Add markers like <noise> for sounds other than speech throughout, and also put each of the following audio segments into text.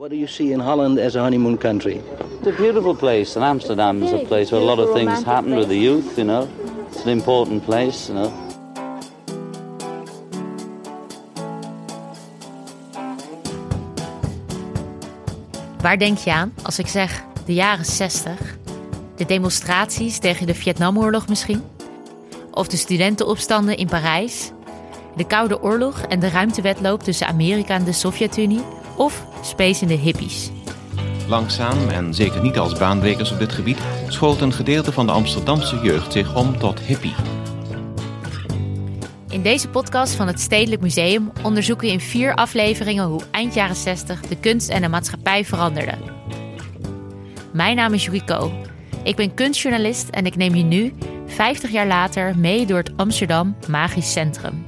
What do you see in Holland as a honeymoon country? It's a beautiful place, and Amsterdam is a place where a lot of things happen with the youth, you know. It's an important place, you know. Waar denk je aan als ik zeg de jaren 60? De demonstraties tegen de Vietnamoorlog misschien? Of de studentenopstanden in Parijs? De Koude Oorlog en de ruimtewedloop tussen Amerika en de Sovjet-Unie? Of Space in de hippies? Langzaam, en zeker niet als baanbrekers op dit gebied, schoot een gedeelte van de Amsterdamse jeugd zich om tot hippie. In deze podcast van het Stedelijk Museum onderzoeken we in vier afleveringen hoe eind jaren 60 de kunst en de maatschappij veranderden. Mijn naam is Yuriko. Ik ben kunstjournalist en ik neem je nu, 50 jaar later, mee door het Amsterdam Magisch Centrum.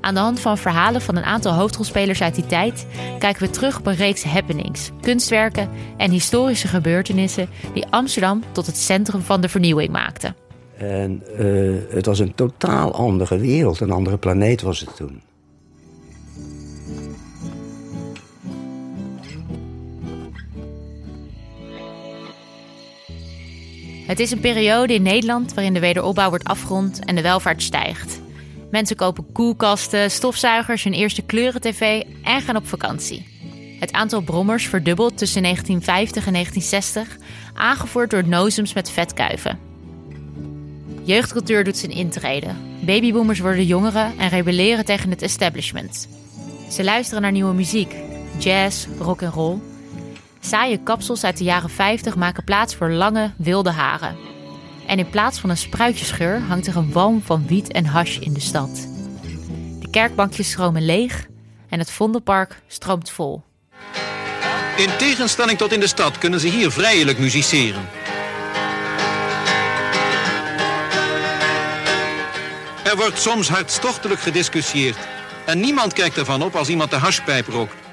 Aan de hand van verhalen van een aantal hoofdrolspelers uit die tijd kijken we terug op een reeks happenings, kunstwerken en historische gebeurtenissen die Amsterdam tot het centrum van de vernieuwing maakten. En uh, het was een totaal andere wereld, een andere planeet was het toen. Het is een periode in Nederland waarin de wederopbouw wordt afgerond en de welvaart stijgt. Mensen kopen koelkasten, stofzuigers, hun eerste kleuren-tv en gaan op vakantie. Het aantal brommers verdubbelt tussen 1950 en 1960, aangevoerd door nozems met vetkuiven. Jeugdcultuur doet zijn intrede. Babyboomers worden jongeren en rebelleren tegen het establishment. Ze luisteren naar nieuwe muziek, jazz, rock en roll. Saaie kapsels uit de jaren 50 maken plaats voor lange, wilde haren. En in plaats van een spruitjesgeur hangt er een walm van wiet en hash in de stad. De kerkbankjes stromen leeg en het Vondelpark stroomt vol. In tegenstelling tot in de stad kunnen ze hier vrijelijk musiceren. Er wordt soms hartstochtelijk gediscussieerd. En niemand kijkt ervan op als iemand de hashpijp rookt.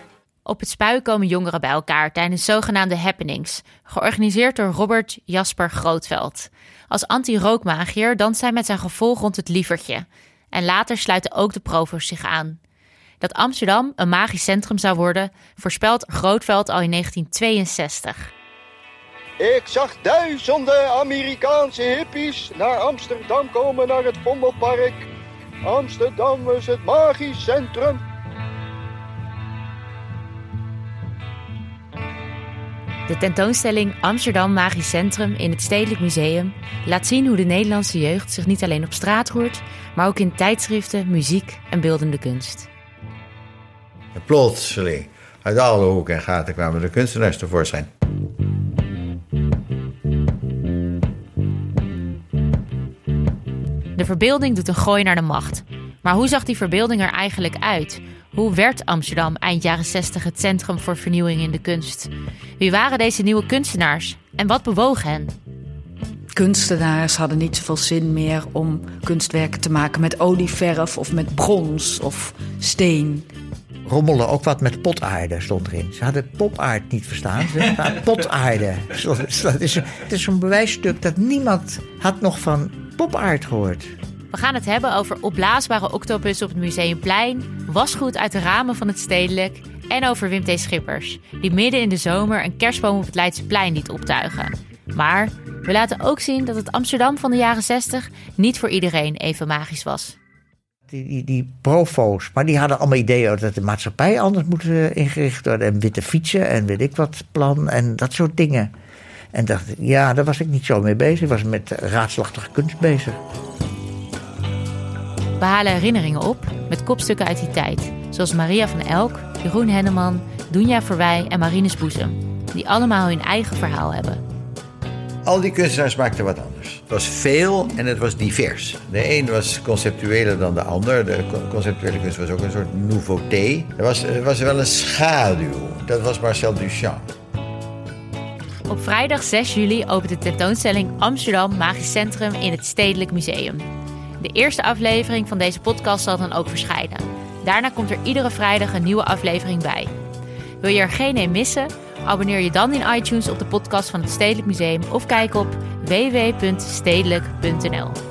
Op het spui komen jongeren bij elkaar tijdens zogenaamde happenings, georganiseerd door Robert Jasper Grootveld. Als anti-rookmagier danst hij met zijn gevolg rond het lievertje. En later sluiten ook de provo's zich aan. Dat Amsterdam een magisch centrum zou worden, voorspelt Grootveld al in 1962. Ik zag duizenden Amerikaanse hippies naar Amsterdam komen, naar het Vondelpark. Amsterdam is het magisch centrum. De tentoonstelling Amsterdam Magisch Centrum in het Stedelijk Museum laat zien hoe de Nederlandse jeugd zich niet alleen op straat roert, maar ook in tijdschriften, muziek en beeldende kunst. En plotseling, uit alle hoeken en gaten kwamen de kunstenaars tevoorschijn. De verbeelding doet een gooi naar de macht. Maar hoe zag die verbeelding er eigenlijk uit? Hoe werd Amsterdam eind jaren 60 het centrum voor vernieuwing in de kunst? Wie waren deze nieuwe kunstenaars en wat bewoog hen? Kunstenaars hadden niet zoveel zin meer om kunstwerken te maken met olieverf of met brons of steen. Rommelde ook wat met potaarde, stond erin. Ze hadden popaard niet verstaan. Ze hadden potaarde. <laughs> Het is, het is een bewijsstuk dat niemand had nog van popaard gehoord. We gaan het hebben over opblaasbare octopus op het Museumplein, wasgoed uit de ramen van het stedelijk en over Wim T. Schippers, die midden in de zomer een kerstboom op het Leidseplein liet optuigen. Maar we laten ook zien dat het Amsterdam van de jaren 60 niet voor iedereen even magisch was. Die, die, die profo's, maar die hadden allemaal ideeën dat de maatschappij anders moet eh, ingericht worden. En witte fietsen en weet ik wat plan en dat soort dingen. En dacht ja, daar was ik niet zo mee bezig. Ik was met raadslachtige kunst bezig. We halen herinneringen op met kopstukken uit die tijd. Zoals Maria van Elk, Jeroen Henneman, Dunja Verwij en Marines Boezem. Die allemaal hun eigen verhaal hebben. Al die kunstenaars maakten wat anders. Het was veel en het was divers. De een was conceptueler dan de ander. De conceptuele kunst was ook een soort nouveauté. Er was, er was wel een schaduw. Dat was Marcel Duchamp. Op vrijdag 6 juli opent de tentoonstelling Amsterdam Magisch Centrum in het Stedelijk Museum. De eerste aflevering van deze podcast zal dan ook verschijnen. Daarna komt er iedere vrijdag een nieuwe aflevering bij. Wil je er geen een missen? Abonneer je dan in iTunes op de podcast van het Stedelijk Museum of kijk op www.stedelijk.nl.